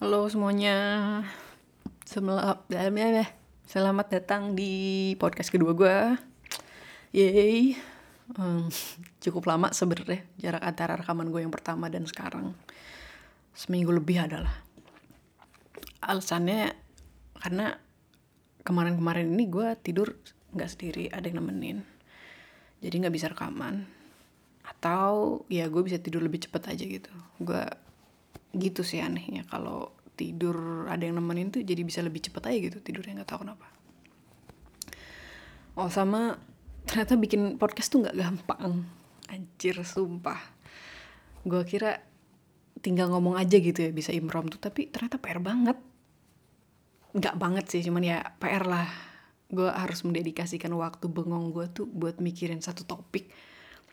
Halo semuanya, selamat, selamat datang di podcast kedua gue. Yeay, um, cukup lama sebenarnya jarak antara rekaman gue yang pertama dan sekarang. Seminggu lebih adalah. Alasannya karena kemarin-kemarin ini gue tidur nggak sendiri, ada yang nemenin. Jadi nggak bisa rekaman. Atau ya gue bisa tidur lebih cepet aja gitu. Gue gitu sih anehnya kalau tidur ada yang nemenin tuh jadi bisa lebih cepet aja gitu tidurnya nggak tahu kenapa. Oh sama ternyata bikin podcast tuh nggak gampang. Anjir sumpah. Gue kira tinggal ngomong aja gitu ya bisa impromptu tapi ternyata PR banget. Nggak banget sih cuman ya PR lah. Gue harus mendedikasikan waktu bengong gue tuh buat mikirin satu topik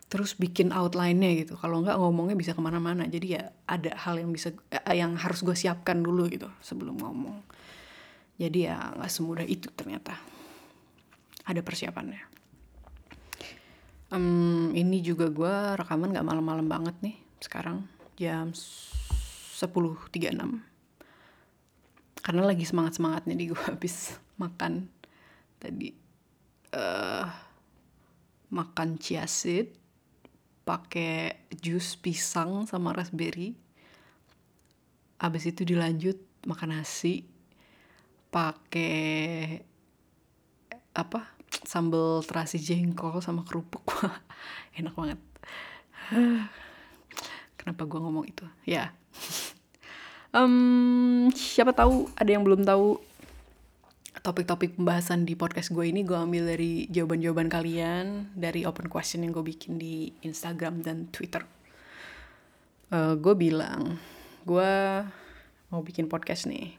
terus bikin outline-nya gitu. Kalau nggak ngomongnya bisa ke mana-mana. Jadi ya ada hal yang bisa eh, yang harus gue siapkan dulu gitu sebelum ngomong. Jadi ya nggak semudah itu ternyata. Ada persiapannya. Um, ini juga gue rekaman nggak malam-malam banget nih sekarang jam 10.36 karena lagi semangat semangatnya di gue habis makan tadi uh, makan chia seed pakai jus pisang sama raspberry. Abis itu dilanjut makan nasi pakai apa sambal terasi jengkol sama kerupuk. Enak banget. Kenapa gue ngomong itu? Ya. Um, siapa tahu ada yang belum tahu topik-topik pembahasan di podcast gue ini gue ambil dari jawaban-jawaban kalian dari open question yang gue bikin di Instagram dan Twitter. Uh, gue bilang gue mau bikin podcast nih,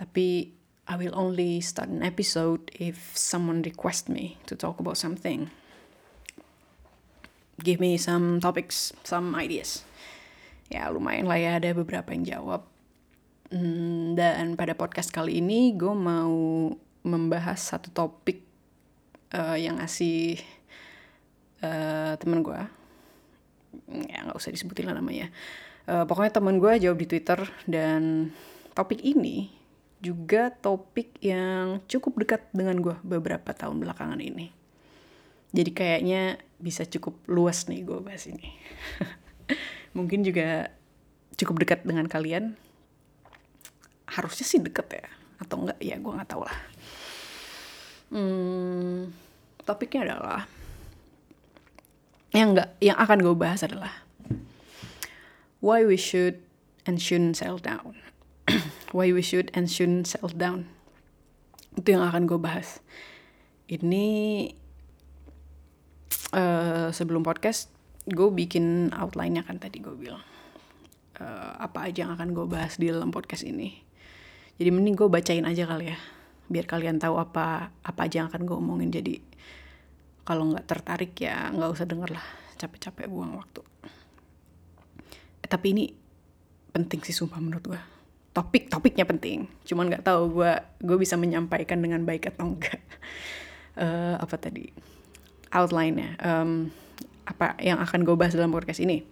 tapi I will only start an episode if someone request me to talk about something. Give me some topics, some ideas. Ya lumayan lah ya ada beberapa yang jawab Hmm, dan pada podcast kali ini gue mau membahas satu topik uh, yang ngasih uh, temen gue. Ya nggak usah disebutin lah namanya. Uh, pokoknya temen gue jawab di Twitter dan topik ini juga topik yang cukup dekat dengan gue beberapa tahun belakangan ini. Jadi kayaknya bisa cukup luas nih gue bahas ini. Mungkin juga cukup dekat dengan kalian harusnya sih deket ya? Atau enggak? Ya gue nggak tahu lah hmm, topiknya adalah yang enggak yang akan gue bahas adalah why we should and shouldn't settle down. Why we should and shouldn't settle down. Itu yang akan gue bahas. Ini uh, sebelum podcast gue bikin outline-nya kan tadi gue bilang. Uh, apa aja yang akan gue bahas di dalam podcast ini jadi mending gue bacain aja kali ya biar kalian tahu apa apa aja yang akan gue omongin. Jadi kalau nggak tertarik ya nggak usah denger lah capek-capek buang waktu. Eh, tapi ini penting sih sumpah menurut gue topik topiknya penting. Cuman nggak tahu gue gue bisa menyampaikan dengan baik atau enggak uh, apa tadi? Outline-nya. Um, apa yang akan gue bahas dalam podcast ini?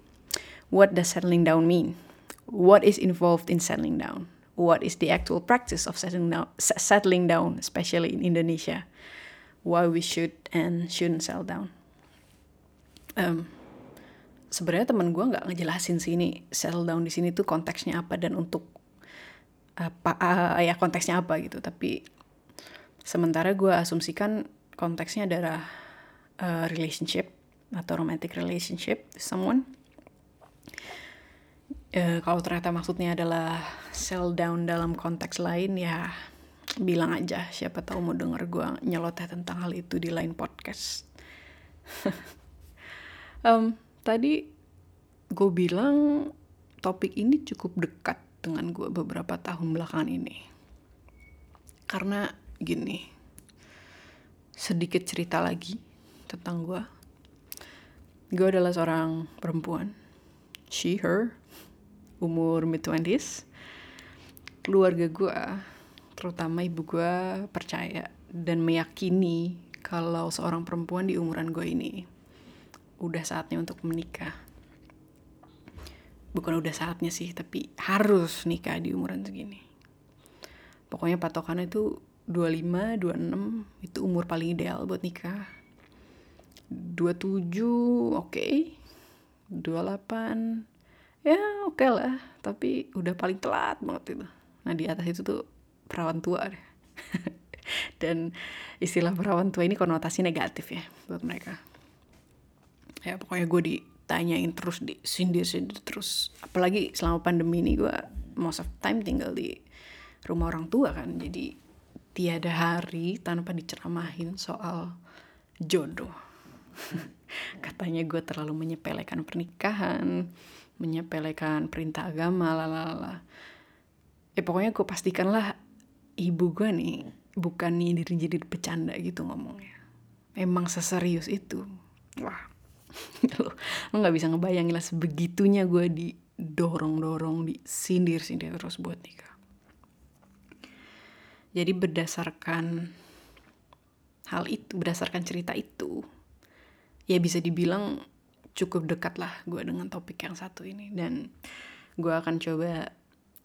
What does settling down mean? What is involved in settling down what is the actual practice of settling down, settling down, especially in Indonesia. Why we should and shouldn't settle down. Um, Sebenarnya teman gue nggak ngejelasin sih ini settle down di sini tuh konteksnya apa dan untuk apa uh, ya konteksnya apa gitu. Tapi sementara gue asumsikan konteksnya adalah uh, relationship atau romantic relationship with someone e, kalau ternyata maksudnya adalah sell down dalam konteks lain ya bilang aja siapa tahu mau denger gue nyeloteh tentang hal itu di lain podcast. Um, tadi gue bilang topik ini cukup dekat dengan gue beberapa tahun belakangan ini. Karena gini sedikit cerita lagi tentang gue gue adalah seorang perempuan. She her umur mid-20s keluarga gue terutama ibu gue percaya dan meyakini kalau seorang perempuan di umuran gue ini udah saatnya untuk menikah. Bukan udah saatnya sih tapi harus nikah di umuran segini. Pokoknya patokannya itu 25, 26 itu umur paling ideal buat nikah. 27 oke. okay. 28 ya oke okay lah. Tapi udah paling telat banget itu. Nah di atas itu tuh perawan tua deh. Dan istilah perawan tua ini konotasi negatif ya buat mereka. Ya pokoknya gue ditanyain terus di sindir sindir terus. Apalagi selama pandemi ini gue most of time tinggal di rumah orang tua kan. Jadi tiada hari tanpa diceramahin soal jodoh. Katanya gue terlalu menyepelekan pernikahan menyepelekan perintah agama lalala ya pokoknya gue pastikan lah ibu gue nih bukan nih diri jadi bercanda gitu ngomongnya. Emang seserius itu. Wah. Lo lo nggak bisa ngebayangin lah sebegitunya gue didorong dorong disindir sindir terus buat nikah. Jadi berdasarkan hal itu berdasarkan cerita itu ya bisa dibilang cukup dekat lah gue dengan topik yang satu ini. Dan gue akan coba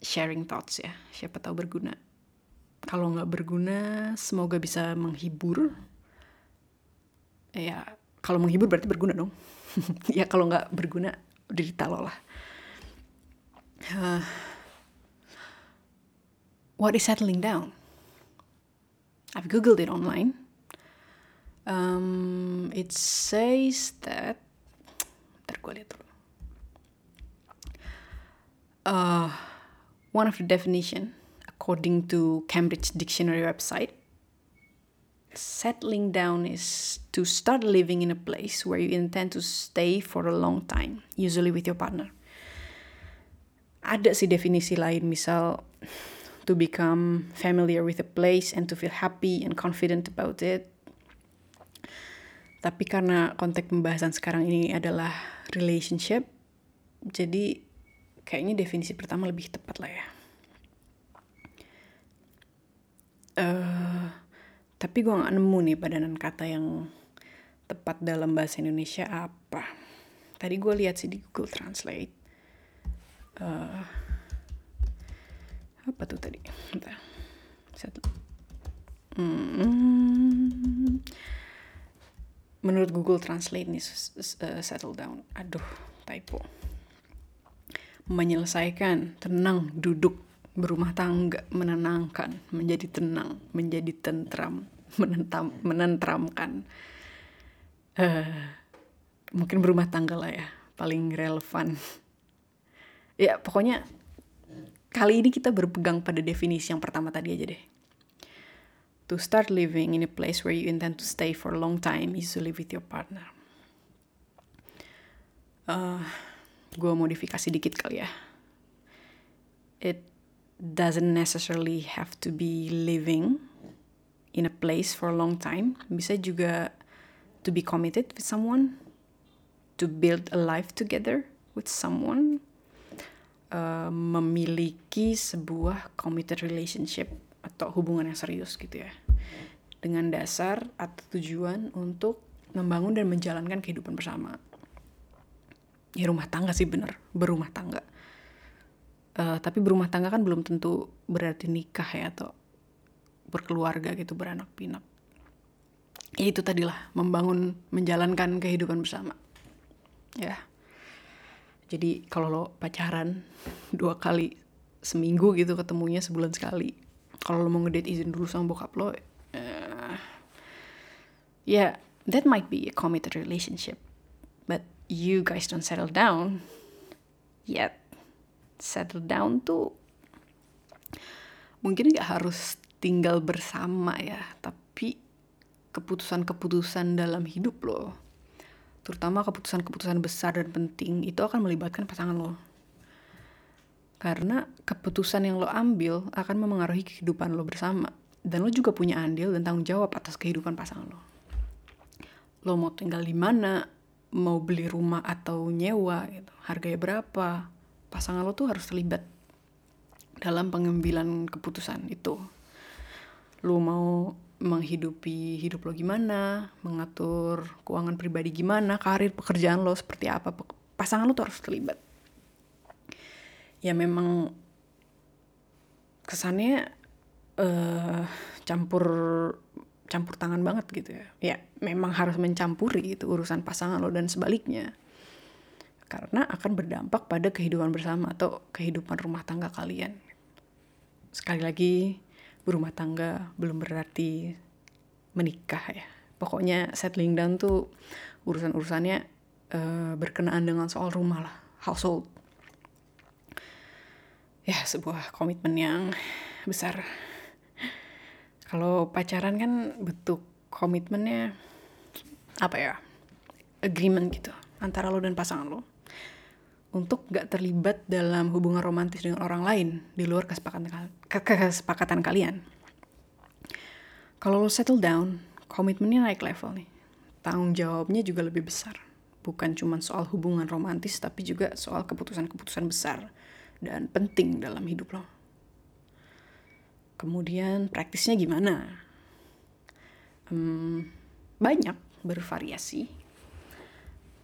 sharing thoughts ya. Siapa tahu berguna. Kalau nggak berguna semoga bisa menghibur. Ya kalau menghibur berarti berguna dong. Ya kalau nggak berguna derita lo lah. Uh, what is settling down? I've googled it online. Um, it says that dulu uh, one of the definition according to Cambridge Dictionary website, settling down is to start living in a place where you intend to stay for a long time, usually with your partner. Ada sih definisi lain, misal to become familiar with a place and to feel happy and confident about it. Tapi karena konteks pembahasan sekarang ini adalah relationship, jadi kayaknya definisi pertama lebih tepat lah ya. Uh, tapi gue gak nemu nih padanan kata yang tepat dalam bahasa Indonesia apa. Tadi gue lihat sih di Google Translate. Uh, apa tuh tadi? Bentar. Hmm. Menurut Google Translate nih uh, settle down. Aduh, typo. Menyelesaikan, tenang, duduk, berumah tangga menenangkan menjadi tenang menjadi tentram menentam menentramkan uh, mungkin berumah tangga lah ya paling relevan ya pokoknya kali ini kita berpegang pada definisi yang pertama tadi aja deh to start living in a place where you intend to stay for a long time usually with your partner uh, gue modifikasi dikit kali ya it doesn't necessarily have to be living in a place for a long time. Bisa juga to be committed with someone, to build a life together with someone, uh, memiliki sebuah committed relationship atau hubungan yang serius gitu ya. Dengan dasar atau tujuan untuk membangun dan menjalankan kehidupan bersama. Ya rumah tangga sih bener, berumah tangga uh, tapi berumah tangga kan belum tentu berarti nikah ya atau berkeluarga gitu beranak pinak ya itu tadilah membangun menjalankan kehidupan bersama ya jadi kalau lo pacaran dua kali seminggu gitu ketemunya sebulan sekali kalau lo mau ngedate izin dulu sama bokap lo uh, ya yeah, that might be a committed relationship. But you guys don't settle down yet. Settle down tuh mungkin gak harus tinggal bersama ya tapi keputusan-keputusan dalam hidup lo terutama keputusan-keputusan besar dan penting itu akan melibatkan pasangan lo karena keputusan yang lo ambil akan memengaruhi kehidupan lo bersama dan lo juga punya andil dan tanggung jawab atas kehidupan pasangan lo lo mau tinggal di mana mau beli rumah atau nyewa gitu harganya berapa pasangan lo tuh harus terlibat dalam pengambilan keputusan itu. Lo mau menghidupi hidup lo gimana, mengatur keuangan pribadi gimana, karir pekerjaan lo seperti apa, pasangan lo tuh harus terlibat. Ya memang kesannya uh, campur campur tangan banget gitu ya. Ya memang harus mencampuri itu urusan pasangan lo dan sebaliknya. Karena akan berdampak pada kehidupan bersama atau kehidupan rumah tangga kalian. Sekali lagi berumah tangga belum berarti menikah ya. Pokoknya settling down tuh urusan-urusannya uh, berkenaan dengan soal rumah lah household ya sebuah komitmen yang besar kalau pacaran kan bentuk komitmennya apa ya agreement gitu antara lo dan pasangan lo untuk gak terlibat dalam hubungan romantis dengan orang lain di luar kesepakatan, kesepakatan kalian. Kalau lo settle down, komitmennya naik level nih. Tanggung jawabnya juga lebih besar. Bukan cuma soal hubungan romantis, tapi juga soal keputusan-keputusan besar dan penting dalam hidup lo. Kemudian praktisnya gimana? Hmm, banyak, bervariasi.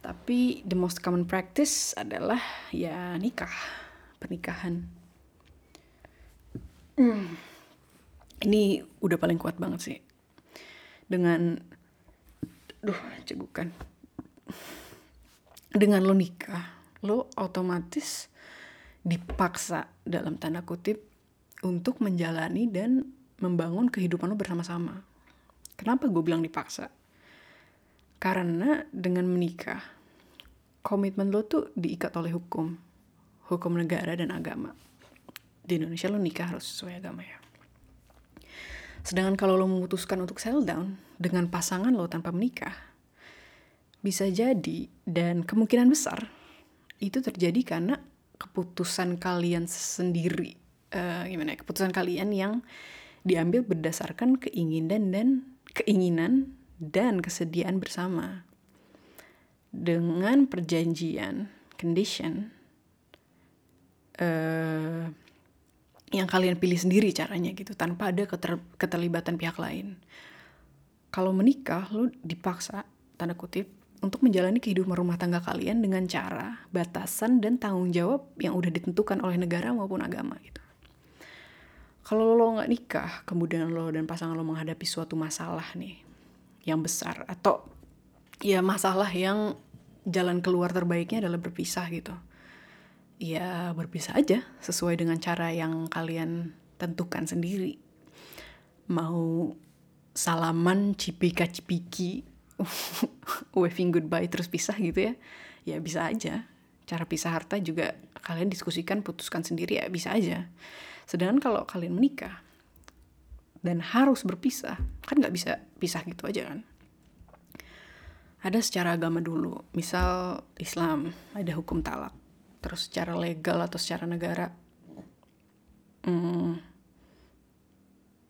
Tapi the most common practice adalah ya nikah, pernikahan. Hmm. Ini udah paling kuat banget sih dengan duh cegukan dengan lo nikah lo otomatis dipaksa dalam tanda kutip untuk menjalani dan membangun kehidupan lo bersama-sama. Kenapa gue bilang dipaksa? Karena dengan menikah komitmen lo tuh diikat oleh hukum. Hukum negara dan agama. Di Indonesia lo nikah harus sesuai agama ya. Sedangkan kalau lo memutuskan untuk settle down dengan pasangan lo tanpa menikah, bisa jadi dan kemungkinan besar itu terjadi karena keputusan kalian sendiri. Uh, gimana ya? Keputusan kalian yang diambil berdasarkan keinginan dan keinginan dan kesediaan bersama. Dengan perjanjian, condition, uh, yang kalian pilih sendiri caranya gitu tanpa ada keter keterlibatan pihak lain. Kalau menikah lo dipaksa tanda kutip untuk menjalani kehidupan rumah tangga kalian dengan cara, batasan dan tanggung jawab yang udah ditentukan oleh negara maupun agama gitu. Kalau lo nggak nikah, kemudian lo dan pasangan lo menghadapi suatu masalah nih yang besar atau ya masalah yang jalan keluar terbaiknya adalah berpisah gitu ya berpisah aja sesuai dengan cara yang kalian tentukan sendiri. Mau salaman cipika cipiki waving goodbye terus pisah gitu ya. Ya bisa aja. Cara pisah harta juga kalian diskusikan putuskan sendiri ya bisa aja. Sedangkan kalau kalian menikah dan harus berpisah kan nggak bisa pisah gitu aja kan. Ada secara agama dulu misal Islam ada hukum talak. Terus secara legal atau secara negara hmm,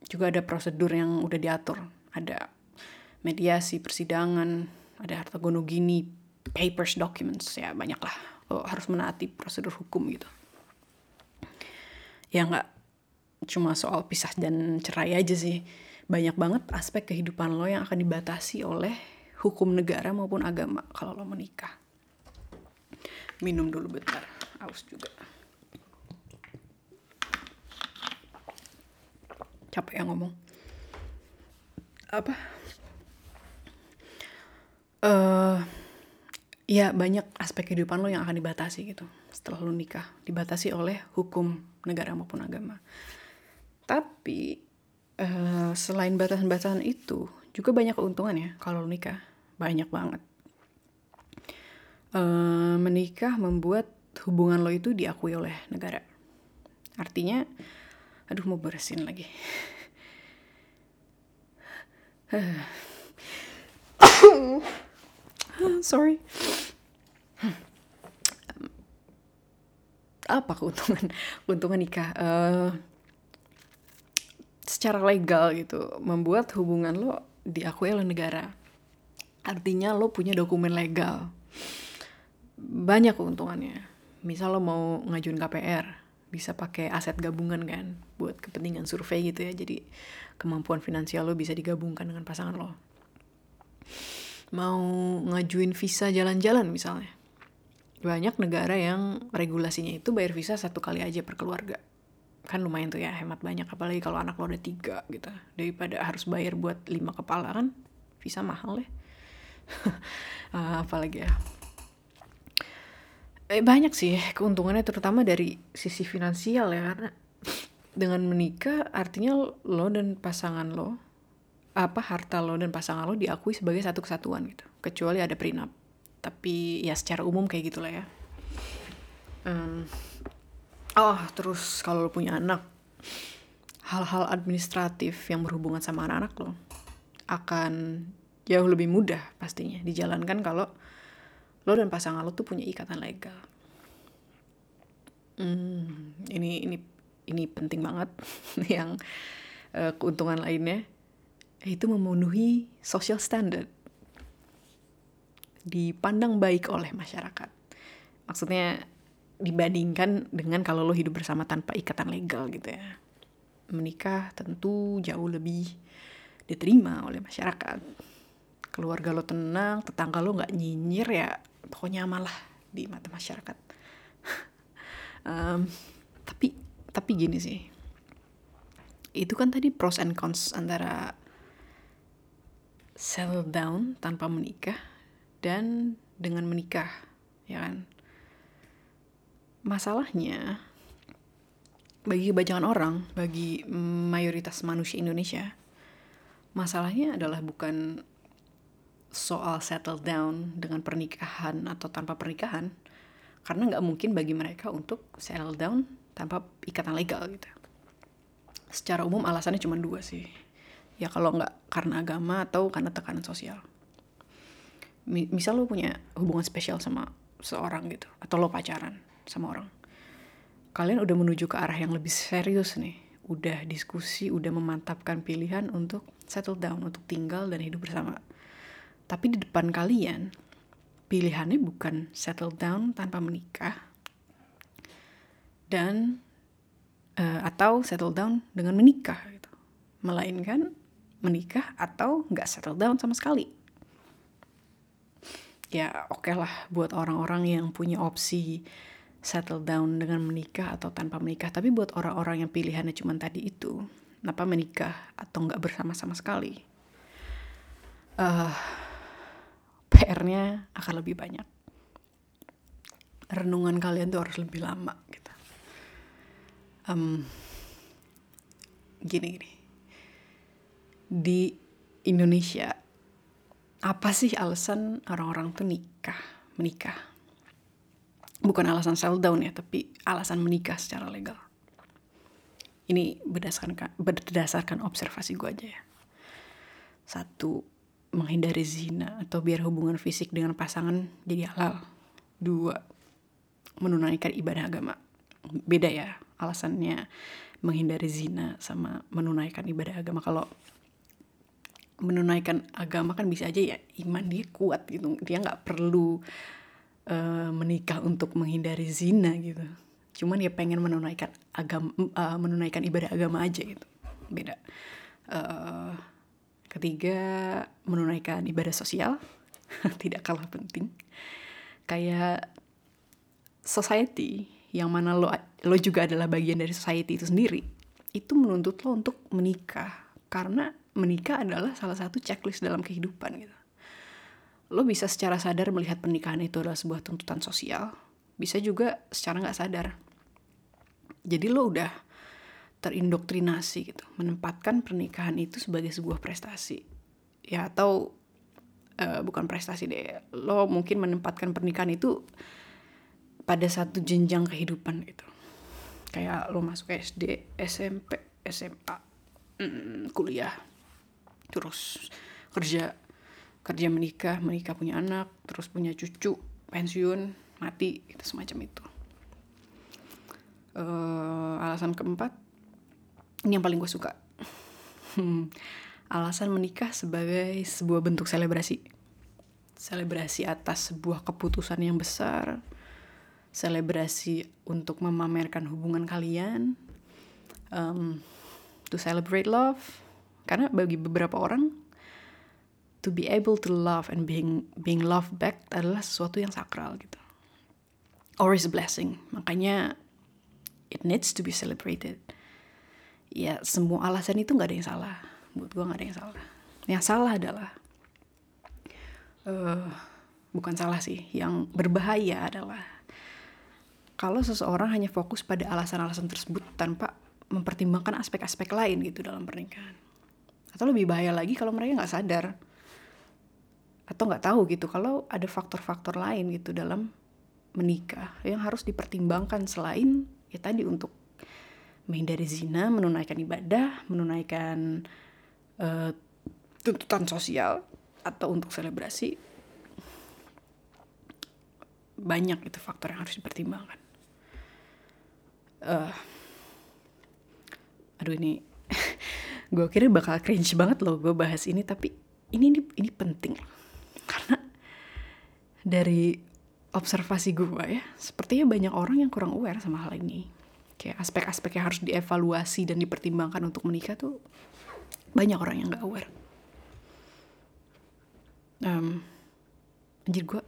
juga ada prosedur yang udah diatur. Ada mediasi persidangan ada harta gono gini papers documents ya banyak lah lo harus menaati prosedur hukum gitu. Ya nggak cuma soal pisah dan cerai aja sih. Banyak banget aspek kehidupan lo yang akan dibatasi oleh hukum negara maupun agama kalau lo menikah minum dulu bentar aus juga. Capek yang ngomong. Apa uh, ya banyak aspek kehidupan lo yang akan dibatasi gitu setelah lo nikah dibatasi oleh hukum negara maupun agama tapi uh, selain batasan-batasan itu juga banyak keuntungan ya kalau lo nikah banyak banget uh, menikah membuat hubungan lo itu diakui oleh negara. Artinya, aduh mau bersin lagi. Sorry. Apa keuntungan keuntungan nikah? Uh, secara legal gitu, membuat hubungan lo diakui oleh negara. Artinya lo punya dokumen legal banyak keuntungannya. Misal lo mau ngajuin KPR, bisa pakai aset gabungan kan buat kepentingan survei gitu ya. Jadi kemampuan finansial lo bisa digabungkan dengan pasangan lo. Mau ngajuin visa jalan-jalan misalnya. banyak negara yang regulasinya itu bayar visa satu kali aja per keluarga. Kan lumayan tuh ya hemat banyak. Apalagi kalau anak lo ada tiga gitu. Daripada harus bayar buat lima kepala kan visa mahal ya apalagi ya. Eh, banyak sih keuntungannya terutama dari sisi finansial ya. Karena dengan menikah artinya lo dan pasangan lo apa harta lo dan pasangan lo diakui sebagai satu kesatuan gitu. Kecuali ada prenup. Tapi ya secara umum kayak gitulah ya. Um, oh terus kalau lo punya anak hal-hal administratif yang berhubungan sama anak-anak lo akan jauh lebih mudah pastinya dijalankan kalau lo dan pasangan lo tuh punya ikatan legal. Hmm, ini ini ini penting banget yang uh, keuntungan lainnya itu memenuhi social standard dipandang baik oleh masyarakat. Maksudnya dibandingkan dengan kalau lo hidup bersama tanpa ikatan legal gitu ya. Menikah tentu jauh lebih diterima oleh masyarakat. Keluarga lo tenang, tetangga lo nggak nyinyir ya, pokoknya aman di mata masyarakat. um, tapi tapi gini sih, itu kan tadi pros and cons antara settle down tanpa menikah dan dengan menikah, ya kan? masalahnya bagi kebanyakan orang, bagi mayoritas manusia Indonesia, masalahnya adalah bukan soal settle down dengan pernikahan atau tanpa pernikahan, karena nggak mungkin bagi mereka untuk settle down tanpa ikatan legal gitu. Secara umum alasannya cuma dua sih. Ya kalau nggak karena agama atau karena tekanan sosial. Misal lo punya hubungan spesial sama seorang gitu, atau lo pacaran sama orang. Kalian udah menuju ke arah yang lebih serius nih. Udah diskusi, udah memantapkan pilihan untuk settle down, untuk tinggal dan hidup bersama. Tapi di depan kalian, pilihannya bukan settle down tanpa menikah, dan uh, atau settle down dengan menikah gitu. Melainkan menikah atau nggak settle down sama sekali. Ya oke okay lah buat orang-orang yang punya opsi settle down dengan menikah atau tanpa menikah. Tapi buat orang-orang yang pilihannya cuma tadi itu, kenapa menikah atau nggak bersama sama sekali? Uh, PR-nya akan lebih banyak. Renungan kalian tuh harus lebih lama gitu. Um, gini gini. Di Indonesia apa sih alasan orang-orang tuh nikah, menikah? bukan alasan sell down ya, tapi alasan menikah secara legal. Ini berdasarkan berdasarkan observasi gue aja ya. Satu, menghindari zina atau biar hubungan fisik dengan pasangan jadi halal. Dua, menunaikan ibadah agama. Beda ya alasannya menghindari zina sama menunaikan ibadah agama. Kalau menunaikan agama kan bisa aja ya iman dia kuat gitu. Dia nggak perlu uh, menikah untuk menghindari zina gitu. Cuman ya pengen menunaikan agama uh, menunaikan ibadah agama aja gitu. Beda. Uh, ketiga menunaikan ibadah sosial. Tidak kalah penting. Kayak society yang mana lo lo juga adalah bagian dari society itu sendiri itu menuntut lo untuk menikah. Karena menikah adalah salah satu checklist dalam kehidupan gitu lo bisa secara sadar melihat pernikahan itu adalah sebuah tuntutan sosial, bisa juga secara nggak sadar. Jadi lo udah terindoktrinasi gitu, menempatkan pernikahan itu sebagai sebuah prestasi. Ya atau uh, bukan prestasi deh, lo mungkin menempatkan pernikahan itu pada satu jenjang kehidupan gitu. Kayak lo masuk SD, SMP, SMA, mm, kuliah, terus kerja kerja menikah menikah punya anak terus punya cucu pensiun mati itu semacam itu. Uh, alasan keempat ini yang paling gue suka. Alasan menikah sebagai sebuah bentuk selebrasi. Selebrasi atas sebuah keputusan yang besar. Selebrasi untuk memamerkan hubungan kalian. Um, to celebrate love karena bagi beberapa orang to be able to love and being being loved back adalah sesuatu yang sakral gitu. or is a blessing. Makanya it needs to be celebrated. Ya semua alasan itu nggak ada yang salah. Buat gue nggak ada yang salah. Yang salah adalah uh, bukan salah sih. Yang berbahaya adalah kalau seseorang hanya fokus pada alasan-alasan tersebut tanpa mempertimbangkan aspek-aspek lain gitu dalam pernikahan atau lebih bahaya lagi kalau mereka nggak sadar atau nggak tahu gitu kalau ada faktor-faktor lain gitu dalam menikah yang harus dipertimbangkan selain ya tadi untuk menghindari zina, menunaikan ibadah, menunaikan uh, tuntutan sosial atau untuk selebrasi banyak itu faktor yang harus dipertimbangkan. Uh, aduh ini gue kira bakal cringe banget loh gue bahas ini tapi ini ini, ini penting karena dari observasi gue ya sepertinya banyak orang yang kurang aware sama hal ini. Kayak aspek-aspek yang harus dievaluasi dan dipertimbangkan untuk menikah tuh banyak orang yang gak aware. Um, anjir gue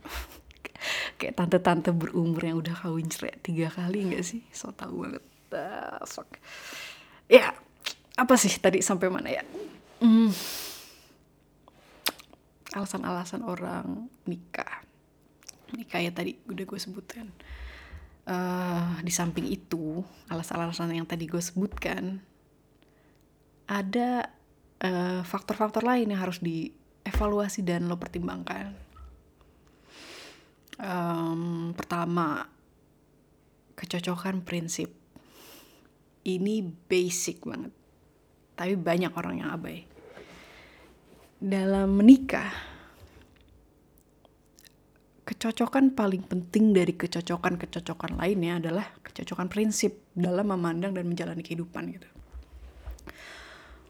kayak tante-tante berumur yang udah kawin cerai tiga kali gak sih? So tau banget. Uh, fuck. Ya apa sih tadi sampai mana ya? Hmm, alasan-alasan orang nikah. Nikah ya tadi udah gue sebutkan. Uh, di samping itu alasan-alasan yang tadi gue sebutkan ada eh, faktor-faktor lain yang harus dievaluasi dan lo pertimbangkan. Um, pertama kecocokan prinsip. Ini basic banget tapi banyak orang yang abai dalam menikah kecocokan paling penting dari kecocokan-kecocokan lainnya adalah kecocokan prinsip dalam memandang dan menjalani kehidupan gitu.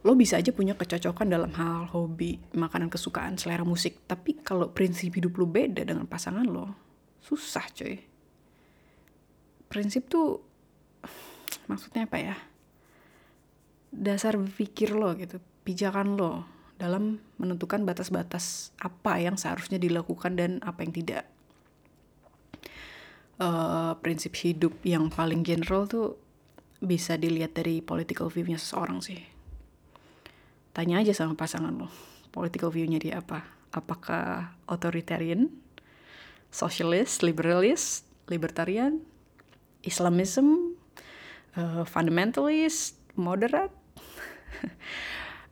Lo bisa aja punya kecocokan dalam hal hobi, makanan kesukaan, selera musik, tapi kalau prinsip hidup lo beda dengan pasangan lo, susah coy. Prinsip tuh maksudnya apa ya? Dasar berpikir lo gitu, pijakan lo, dalam menentukan batas-batas apa yang seharusnya dilakukan dan apa yang tidak. Uh, prinsip hidup yang paling general tuh bisa dilihat dari political view-nya seseorang sih. Tanya aja sama pasangan lo, political view-nya dia apa? Apakah authoritarian, socialist, liberalist, libertarian, Islamism, uh, fundamentalist, moderate?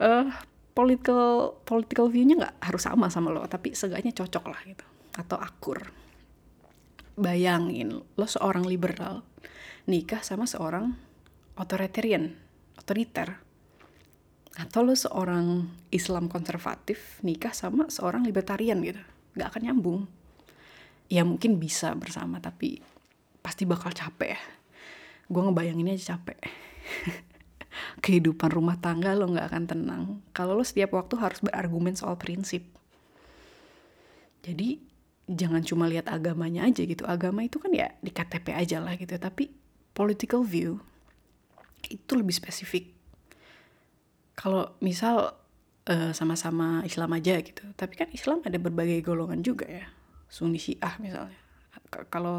Uh, political political view-nya nggak harus sama sama lo tapi seenggaknya cocok lah gitu. Atau akur. Bayangin lo seorang liberal nikah sama seorang authoritarian otoriter atau lo seorang Islam konservatif nikah sama seorang libertarian gitu. Nggak akan nyambung. Ya mungkin bisa bersama tapi pasti bakal capek ya. Gue ngebayanginnya aja capek kehidupan rumah tangga lo nggak akan tenang. Kalau lo setiap waktu harus berargumen soal prinsip. Jadi jangan cuma lihat agamanya aja gitu. Agama itu kan ya di KTP aja lah gitu tapi political view itu lebih spesifik. Kalau misal eh, sama-sama Islam aja gitu. Tapi kan Islam ada berbagai golongan juga ya. Sunni Syiah misalnya. Kalau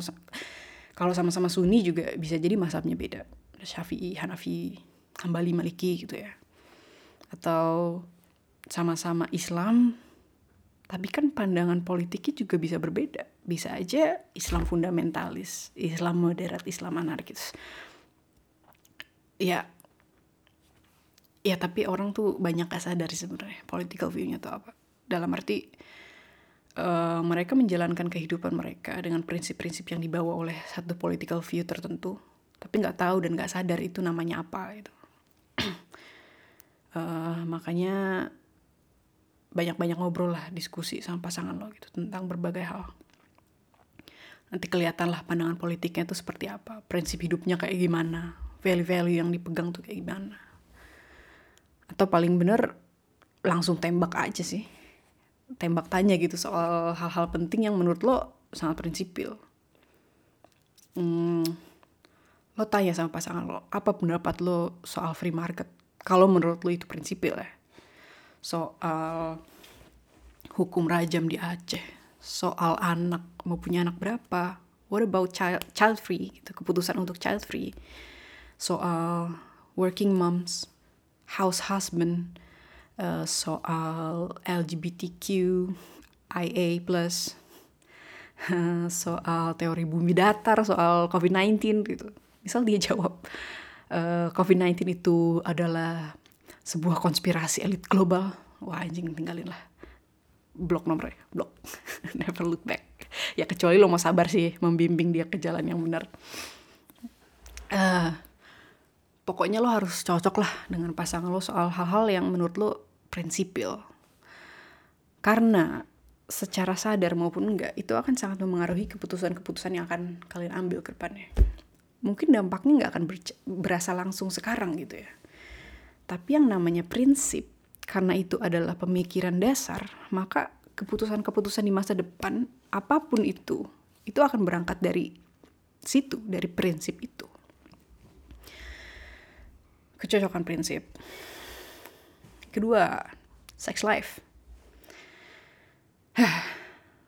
kalau sama-sama Sunni juga bisa jadi masabnya beda. Syafi'i Hanafi Hambali Maliki gitu ya. Atau sama-sama Islam tapi kan pandangan politiknya juga bisa berbeda. Bisa aja Islam fundamentalis Islam moderat Islam anarkis. Ya ya tapi orang tuh banyak gak sadar sebenarnya political view-nya tuh apa. Dalam arti uh, mereka menjalankan kehidupan mereka dengan prinsip-prinsip yang dibawa oleh satu political view tertentu tapi nggak tahu dan nggak sadar itu namanya apa gitu uh, makanya banyak-banyak ngobrol lah diskusi sama pasangan lo gitu tentang berbagai hal. Nanti kelihatan lah pandangan politiknya itu seperti apa prinsip hidupnya kayak gimana value-value yang dipegang tuh kayak gimana. Atau paling bener langsung tembak aja sih. Tembak tanya gitu soal hal-hal penting yang menurut lo sangat prinsipil. Hmm, lo tanya sama pasangan lo apa pendapat lo soal free market kalau menurut lu itu prinsipil ya. Soal hukum rajam di Aceh. Soal anak, mau punya anak berapa. what about child child free gitu keputusan untuk child free soal working moms house husband uh, soal LGBTQ IA plus soal teori bumi datar soal COVID-19 gitu misal dia jawab uh, COVID-19 itu adalah sebuah konspirasi elit global. Wah anjing tinggalin lah. Blok nomornya blok. Never look back. Ya kecuali lo mau sabar sih membimbing dia ke jalan yang benar. Uh, pokoknya lo harus cocok lah dengan pasangan lo soal hal-hal yang menurut lo prinsipil. Karena secara sadar maupun enggak itu akan sangat memengaruhi keputusan-keputusan yang akan kalian ambil ke depannya mungkin dampaknya nggak akan berasa langsung sekarang gitu ya tapi yang namanya prinsip karena itu adalah pemikiran dasar, maka keputusan-keputusan di masa depan apa pun itu itu akan berangkat dari situ, dari prinsip itu. Kecocokan prinsip. Kedua, sex life.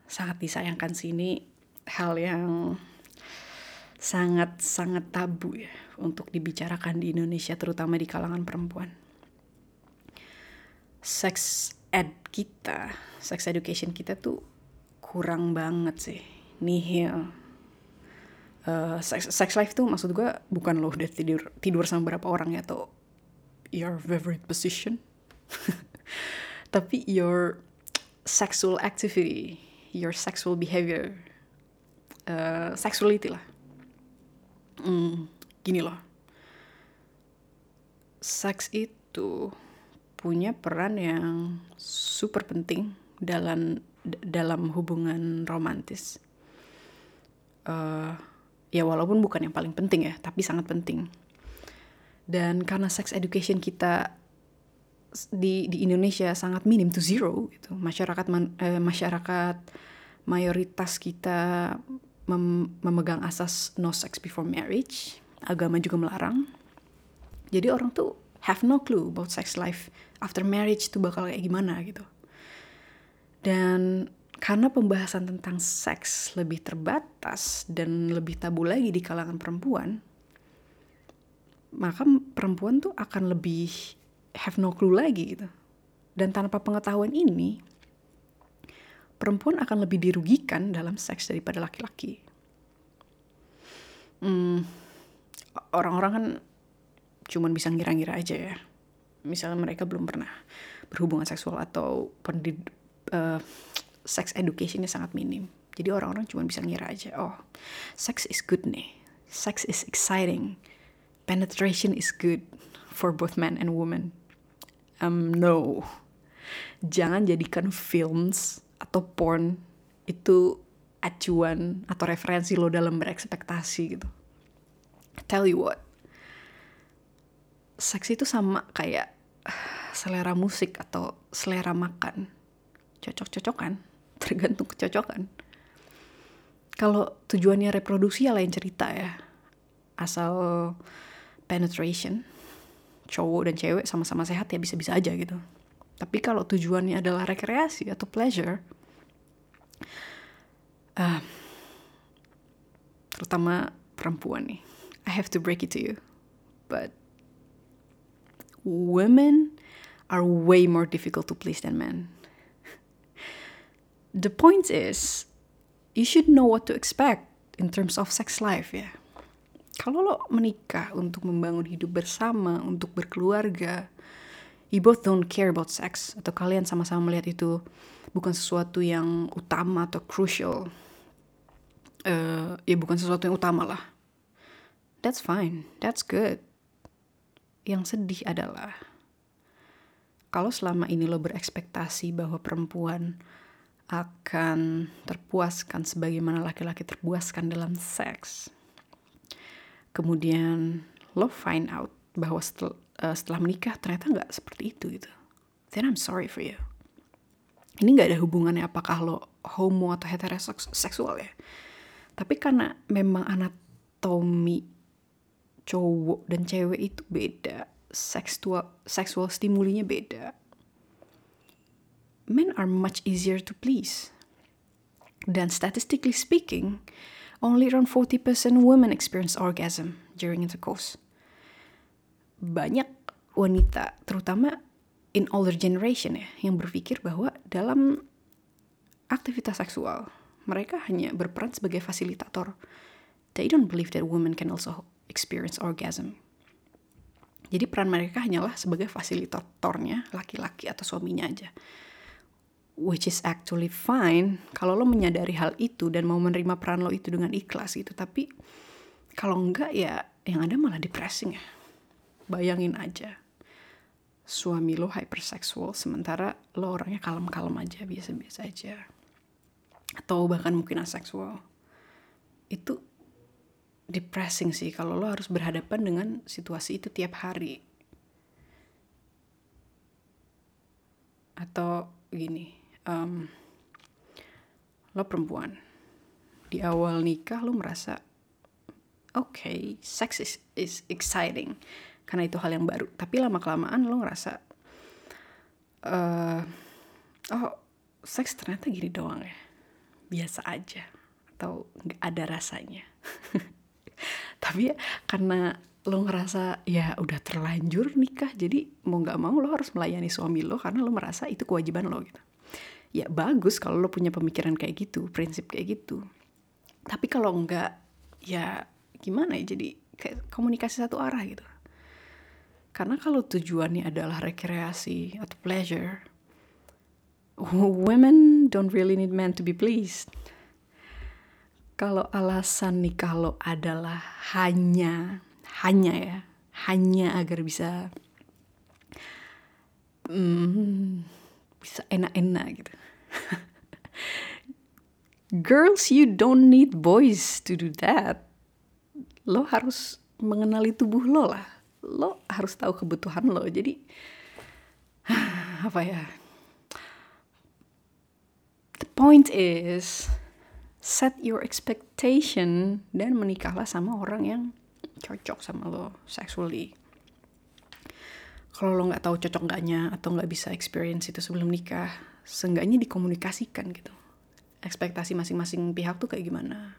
sangat disayangkan sih ini hal yang sangat-sangat tabu ya untuk dibicarakan di Indonesia terutama di kalangan perempuan sex ed kita, sex education kita tuh kurang banget sih, nihil. Uh, sex, sex life tuh maksud gue bukan lo udah tidur tidur sama berapa orang ya atau your favorite position, tapi your sexual activity, your sexual behavior, uh, sexuality lah. Hmm, gini loh, seks itu punya peran yang super penting dalam dalam hubungan romantis. Uh, ya walaupun bukan yang paling penting ya, tapi sangat penting. Dan karena sex education kita di di Indonesia sangat minim to zero gitu, masyarakat man, eh, masyarakat mayoritas kita mem memegang asas no sex before marriage, agama juga melarang. Jadi orang tuh have no clue about sex life after marriage tuh bakal kayak gimana gitu. Dan karena pembahasan tentang seks lebih terbatas dan lebih tabu lagi di kalangan perempuan, maka perempuan tuh akan lebih have no clue lagi gitu. Dan tanpa pengetahuan ini, perempuan akan lebih dirugikan dalam seks daripada laki-laki. Hmm, orang-orang kan cuman bisa ngira-ngira aja ya. Misalnya mereka belum pernah berhubungan seksual atau pendid uh, sex educationnya sangat minim. Jadi orang-orang cuma bisa ngira aja oh sex is good nih. Sex is exciting. Penetration is good for both men and women. Um no. Jangan jadikan films atau porn itu acuan atau referensi lo dalam berekspektasi gitu. Tell you what. Seks itu sama kayak selera musik atau selera makan. Cocok-cocokan tergantung kecocokan. Kalau tujuannya reproduksi ya lain cerita ya. Asal penetration cowok dan cewek sama-sama sehat ya bisa-bisa aja gitu tapi kalau tujuannya adalah rekreasi atau pleasure uh, terutama perempuan nih I have to break it to you but women are way more difficult to please than men. The point is, you should know what to expect in terms of sex life ya. Kalau lo menikah untuk membangun hidup bersama, untuk berkeluarga, you both don't care about sex, atau kalian sama-sama melihat itu bukan sesuatu yang utama atau crucial, uh, ya bukan sesuatu yang utama lah. That's fine, that's good yang sedih adalah kalau selama ini lo berekspektasi bahwa perempuan akan terpuaskan sebagaimana laki-laki terpuaskan dalam seks. Kemudian lo find out bahwa setel, uh, setelah menikah ternyata nggak seperti itu gitu. Then I'm sorry for you. Ini nggak ada hubungannya apakah lo homo atau heteroseksual ya. Tapi karena memang anatomi cowok dan cewek itu beda seksual seksual stimulinya beda men are much easier to please dan statistically speaking only around 40% women experience orgasm during intercourse. Banyak wanita, terutama in older generation ya, yang berpikir bahwa dalam aktivitas seksual, mereka hanya berperan sebagai fasilitator. They don't believe that women can also experience orgasm. Jadi peran mereka hanyalah sebagai fasilitatornya laki-laki atau suaminya aja which is actually fine kalau lo menyadari hal itu dan mau menerima peran lo itu dengan ikhlas gitu tapi kalau enggak ya yang ada malah depressing ya bayangin aja. Suami lo hyperseksual sementara lo orangnya kalem-kalem aja biasa-biasa aja. Atau bahkan mungkin aseksual. Itu depressing sih kalau lo harus berhadapan dengan situasi itu tiap hari. Atau gini um, lo perempuan di awal nikah lo merasa oke okay, sex is, is exciting karena itu hal yang baru. Tapi lama kelamaan lo ngerasa uh, oh seks ternyata gini doang ya. Biasa aja. Atau nggak ada rasanya. Tapi ya karena lo ngerasa ya udah terlanjur nikah jadi mau nggak mau lo harus melayani suami lo karena lo merasa itu kewajiban lo gitu. Ya bagus kalau lo punya pemikiran kayak gitu prinsip kayak gitu. Tapi kalau enggak ya gimana ya jadi kayak komunikasi satu arah gitu karena kalau tujuannya adalah rekreasi atau pleasure women don't really need men to be pleased kalau alasan nikah lo adalah hanya hanya ya hanya agar bisa hmm, bisa enak-enak gitu Girls, you don't need boys to do that. Lo harus mengenali tubuh lo lah. Lo harus tahu kebutuhan lo. Jadi apa ya? The point is set your expectation dan menikahlah sama orang yang cocok sama lo sexually. Kalau lo nggak tahu cocok nggaknya atau nggak bisa experience itu sebelum nikah, seenggaknya dikomunikasikan gitu ekspektasi masing-masing pihak tuh kayak gimana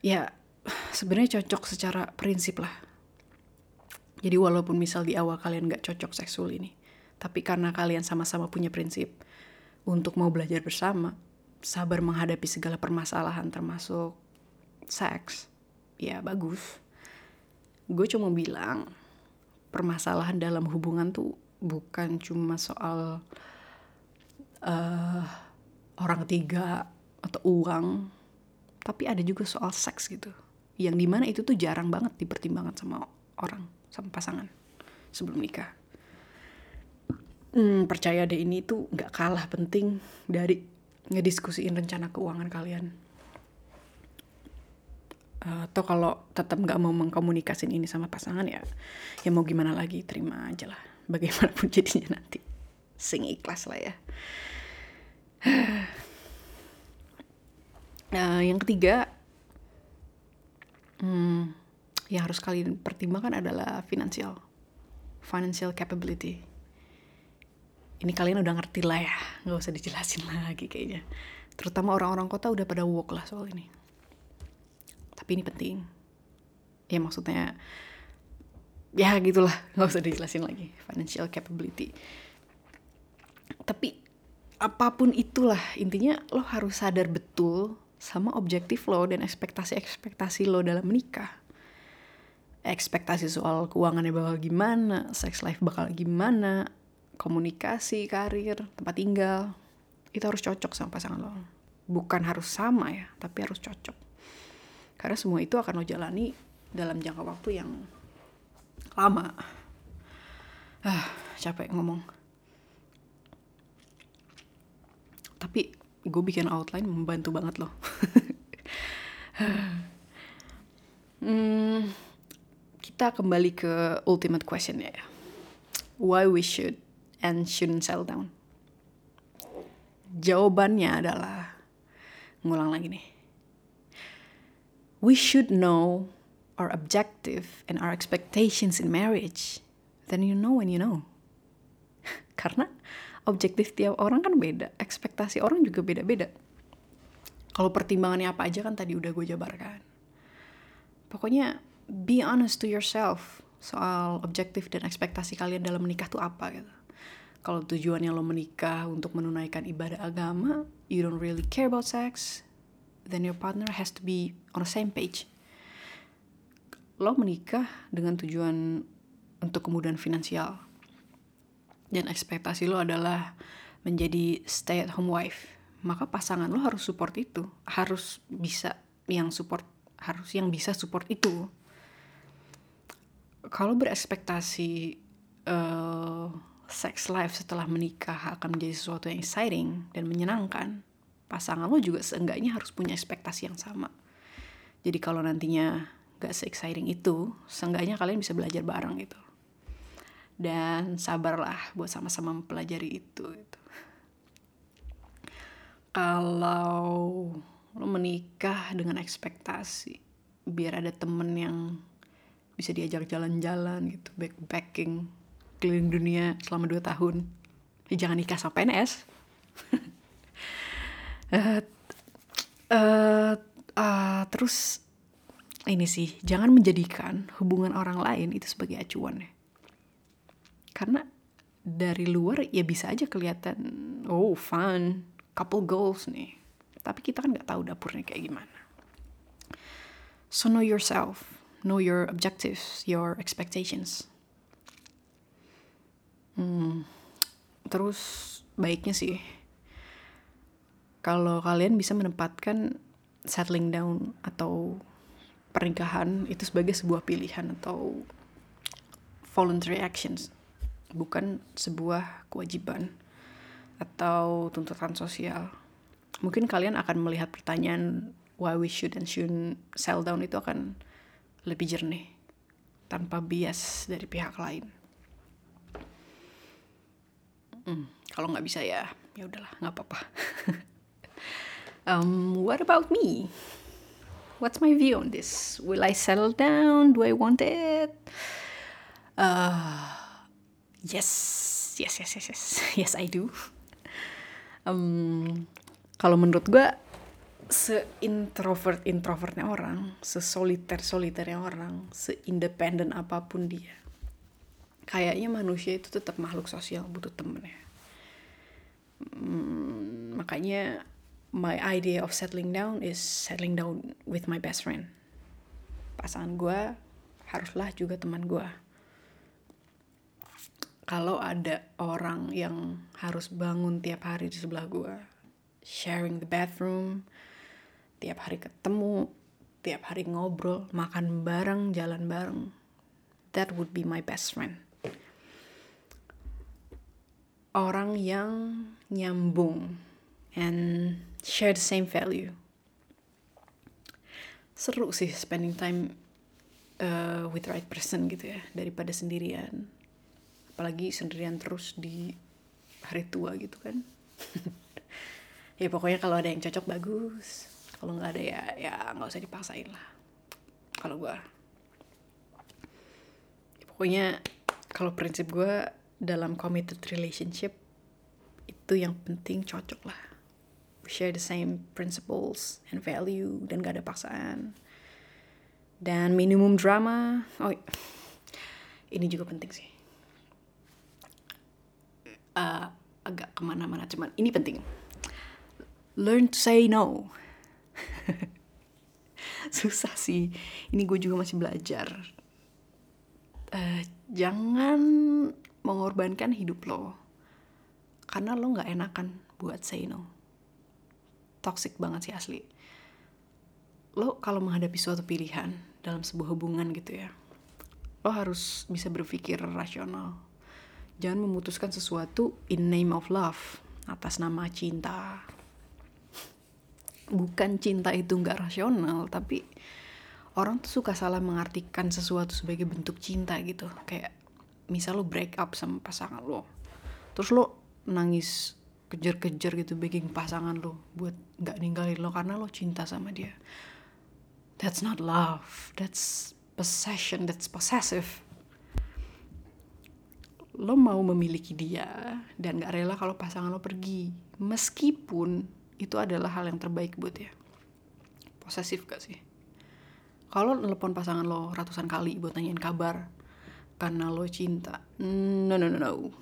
ya sebenarnya cocok secara prinsip lah jadi walaupun misal di awal kalian gak cocok seksual ini tapi karena kalian sama-sama punya prinsip untuk mau belajar bersama sabar menghadapi segala permasalahan termasuk seks ya bagus. Gue cuma bilang permasalahan dalam hubungan tuh bukan cuma soal uh, orang ketiga atau uang tapi ada juga soal seks gitu yang di mana itu tuh jarang banget dipertimbangkan sama orang sama pasangan sebelum nikah. Hmm, percaya deh ini tuh nggak kalah penting dari ngediskusiin rencana keuangan kalian. Uh, atau kalau tetap nggak mau mengkomunikasin ini sama pasangan ya ya mau gimana lagi terima aja lah. Bagaimanapun jadinya nanti. Sing ikhlas lah ya. Nah yang ketiga hmm, yang harus kalian pertimbangkan adalah financial financial capability. Ini kalian udah ngerti lah ya nggak usah dijelasin lagi kayaknya. Terutama orang-orang kota udah pada walk lah soal ini. Tapi ini penting. Ya maksudnya ya gitulah nggak usah dijelasin lagi financial capability. Tapi apa pun itulah intinya lo harus sadar betul sama objektif lo dan ekspektasi-ekspektasi lo dalam menikah ekspektasi soal keuangannya bakal gimana sex life bakal gimana komunikasi karir tempat tinggal itu harus cocok sama pasangan lo. Bukan harus sama ya tapi harus cocok. Karena semua itu akan lo jalani dalam jangka waktu yang lama. Ah capek ngomong. Tapi gue bikin outline membantu banget loh hmm, kita kembali ke ultimate question ya. Why we should and shouldn't settle down? Jawabannya adalah ngulang lagi nih. We should know our objective and our expectations in marriage. Then you know when you know. Karena objektif tiap orang kan beda, ekspektasi orang juga beda-beda. kalau pertimbangannya apa aja kan tadi udah gue jabarkan. Pokoknya be honest to yourself soal objektif dan ekspektasi kalian dalam menikah tuh apa gitu. Kalau tujuannya lo menikah untuk menunaikan ibadah agama you don't really care about sex then your partner has to be on the same page. Lo menikah dengan tujuan untuk kemudahan finansial. Dan ekspektasi lo adalah menjadi stay at home wife. Maka pasangan lo harus support itu. Harus bisa yang support harus yang bisa support itu kalau berekspektasi uh, sex life setelah menikah akan menjadi sesuatu yang exciting dan menyenangkan pasangan lo juga seenggaknya harus punya ekspektasi yang sama. Jadi kalau nantinya gak se-exciting itu seenggaknya kalian bisa belajar bareng gitu. Dan sabarlah buat sama-sama mempelajari itu gitu. Kalau lo menikah dengan ekspektasi biar ada temen yang bisa diajak jalan-jalan gitu backpacking keliling dunia selama dua tahun. Ya, jangan nikah sama PNS uh, uh, uh, terus ini sih jangan menjadikan hubungan orang lain itu sebagai acuan ya. Karena dari luar ya bisa aja kelihatan oh fun couple goals nih. Tapi kita kan nggak tahu dapurnya kayak gimana. So know yourself know your objectives your expectations hmm, terus baiknya sih kalau kalian bisa menempatkan settling down atau pernikahan itu sebagai sebuah pilihan atau voluntary actions bukan sebuah kewajiban atau tuntutan sosial. Mungkin kalian akan melihat pertanyaan why we should and shouldn't sell down itu akan lebih jernih tanpa bias dari pihak lain. Hmm, kalau nggak bisa ya, ya udahlah, nggak apa-apa. um, what about me? What's my view on this? Will I settle down? Do I want it? Uh, yes, yes, yes, yes, yes, yes, I do um, kalau menurut gue seintrovert introvertnya orang, sesoliter soliternya orang, seindependen apa pun dia, kayaknya manusia itu tetap makhluk sosial butuh temen ya. Hmm, makanya my idea of settling down is settling down with my best friend. Pasangan gue haruslah juga teman gue kalau ada orang yang harus bangun tiap hari di sebelah gue, sharing the bathroom, tiap hari ketemu, tiap hari ngobrol, makan bareng, jalan bareng, that would be my best friend. Orang yang nyambung and share the same value. Seru sih spending time uh, with right person gitu ya, daripada sendirian apalagi sendirian terus di hari tua gitu kan ya pokoknya kalau ada yang cocok bagus kalau nggak ada ya ya nggak usah dipaksain lah. Kalau gue ya, pokoknya kalau prinsip gue dalam committed relationship itu yang penting cocok lah. Share the same principles and value dan gak ada paksaan. Dan minimum drama oh ini juga penting sih. Uh, agak ke mana-mana cuman ini penting. Learn to say no susah sih. Ini gue juga masih belajar. Uh, jangan mengorbankan hidup lo. Karena lo nggak enakan buat say no. Toxic banget sih asli. Lo kalau menghadapi suatu pilihan dalam sebuah hubungan gitu ya lo harus bisa berpikir rasional. Jangan memutuskan sesuatu in name of love atas nama cinta bukan cinta itu nggak rasional tapi orang tuh suka salah mengartikan sesuatu sebagai bentuk cinta gitu. Kayak misal lo break up sama pasangan lo terus lo nangis kejar-kejar gitu begging pasangan lo buat nggak ninggalin lo karena lo cinta sama dia. That's not love that's possession that's possessive. Lo mau memiliki dia dan gak rela kalau pasangan lo pergi. Meskipun itu adalah hal yang terbaik buat dia. Posesif gak sih? Kalau nelpon pasangan lo ratusan kali buat nanyain kabar karena lo cinta no no no no.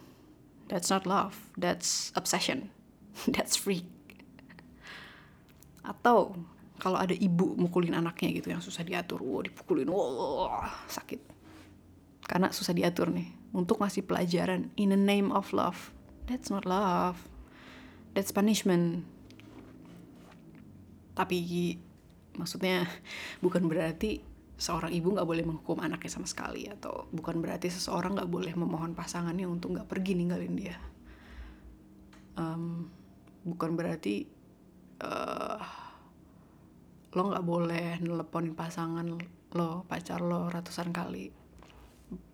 That's not love. That's obsession. That's freak. Atau kalau ada ibu mukulin anaknya gitu yang susah diatur wow dipukulin wow sakit. Karena susah diatur nih. Untuk ngasih pelajaran in the name of love that's not love. That's punishment tapi maksudnya bukan berarti seorang ibu nggak boleh menghukum anaknya sama sekali atau bukan berarti seseorang nggak boleh memohon pasangannya untuk nggak pergi ninggalin dia. Um, bukan berarti uh, lo nggak boleh nelponin pasangan lo pacar lo ratusan kali.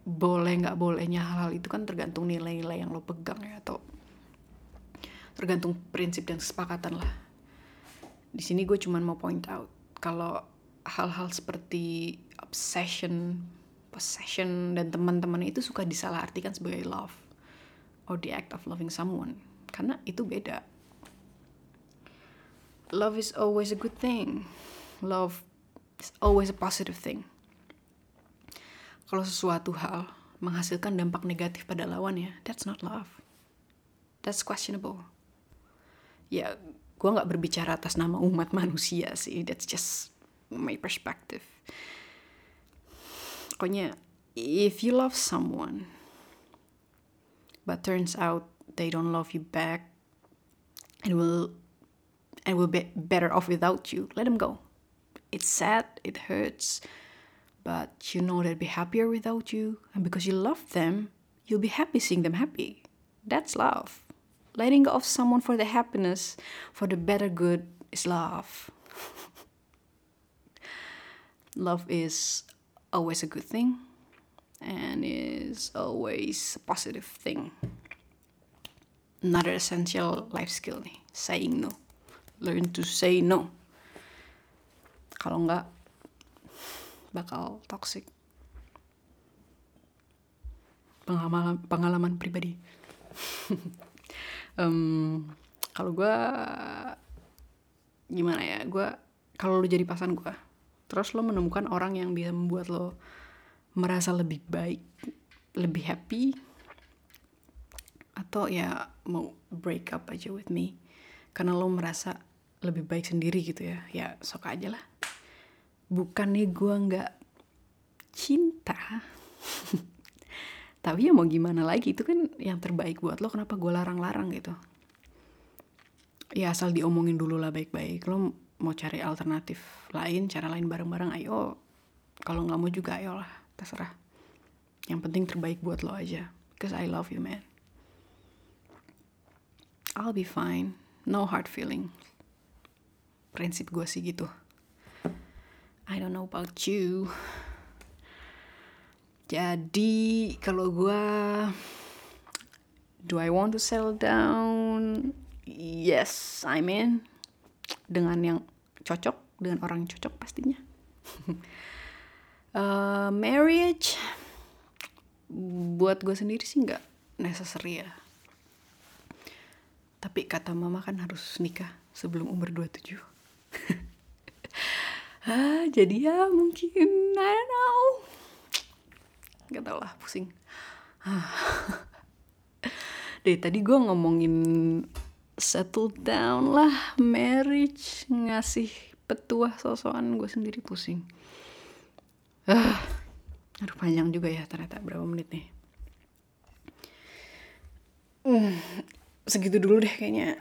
Boleh nggak bolehnya hal-hal itu kan tergantung nilai-nilai yang lo pegang ya atau tergantung prinsip dan kesepakatan lah di sini gue cuman mau point out kalau hal-hal seperti obsession possession dan teman-teman itu suka disalahartikan sebagai love or the act of loving someone. Karena itu beda. Love is always a good thing. Love is always a positive thing. Kalau sesuatu hal menghasilkan dampak negatif pada lawannya that's not love. That's questionable. Ya gue nggak berbicara atas nama umat manusia sih that's just my perspective. Pokoknya if you love someone but turns out they don't love you back and will and will be better off without you. Let them go. It's sad it hurts but you know they'll be happier without you. And because you love them you'll be happy seeing them happy. That's love letting go of someone for the happiness, for the better good is love. love is always a good thing and is always a positive thing. Another essential life skill nih, saying no. Learn to say no. Kalau enggak, bakal toxic. Pengalaman, pengalaman pribadi. um, kalau gue gimana ya gue kalau lo jadi pasangan gue terus lo menemukan orang yang bisa membuat lo merasa lebih baik lebih happy atau ya mau break up aja with me karena lo merasa lebih baik sendiri gitu ya ya sok aja lah. Bukannya gue nggak cinta tapi ya mau gimana lagi? Itu kan yang terbaik buat lo kenapa gue larang-larang gitu? Ya asal diomongin dulu lah baik-baik. Lo mau cari alternatif lain cara lain bareng-bareng ayo. Kalau nggak mau juga ayo lah terserah. Yang penting terbaik buat lo aja. Because I love you man. I'll be fine. No hard feeling. Prinsip gue sih gitu. I don't know about you jadi kalau gue do I want to settle down? Yes, I'm in. Dengan yang cocok, dengan orang yang cocok pastinya. uh, marriage buat gue sendiri sih nggak necessary ya. Tapi kata mama kan harus nikah sebelum umur 27. ah, jadi ya mungkin I don't know gak tau lah pusing. Dari tadi gue ngomongin settle down lah marriage ngasih petuah sosokan gue sendiri pusing. Aduh panjang juga ya ternyata berapa menit nih. Hmm, segitu dulu deh kayaknya.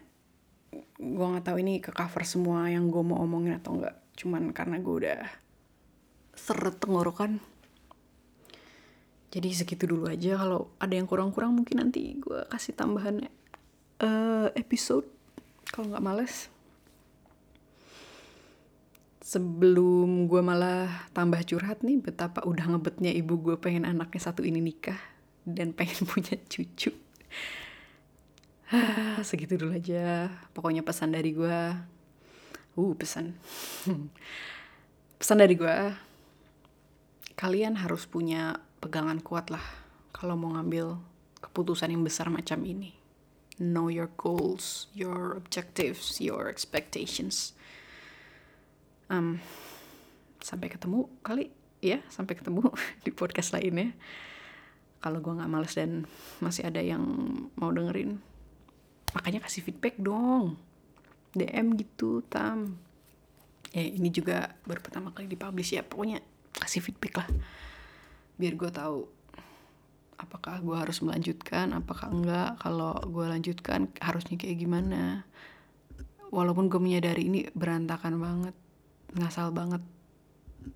Gue nggak tahu ini ke cover semua yang gue mau omongin atau enggak cuman karena gue udah seret tenggorokan jadi segitu dulu aja. Kalau ada yang kurang-kurang mungkin nanti gue kasih tambahan uh, episode. Kalau nggak males. Sebelum gue malah tambah curhat nih betapa udah ngebetnya ibu gue pengen anaknya satu ini nikah dan pengen punya cucu. Segitu dulu aja. Pokoknya pesan dari gue uh pesan. Pesan dari gue kalian harus punya pegangan kuat lah kalau mau ngambil keputusan yang besar macam ini. know your goals your objectives your expectations. Um, sampai ketemu kali. Ya sampai ketemu di podcast lainnya. Kalau gue nggak males dan masih ada yang mau dengerin makanya kasih feedback dong. DM gitu tam. Ya ini juga baru pertama kali dipublish ya pokoknya kasih feedback lah biar gue tahu apakah gue harus melanjutkan apakah enggak. Kalau gue lanjutkan harusnya kayak gimana? Walaupun gue menyadari ini berantakan banget ngasal banget.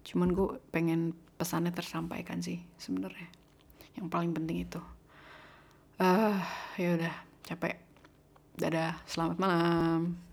Cuman gue pengen pesannya tersampaikan sih sebenarnya. Yang paling penting itu. Ah uh, ya udah capek. Dadah selamat malam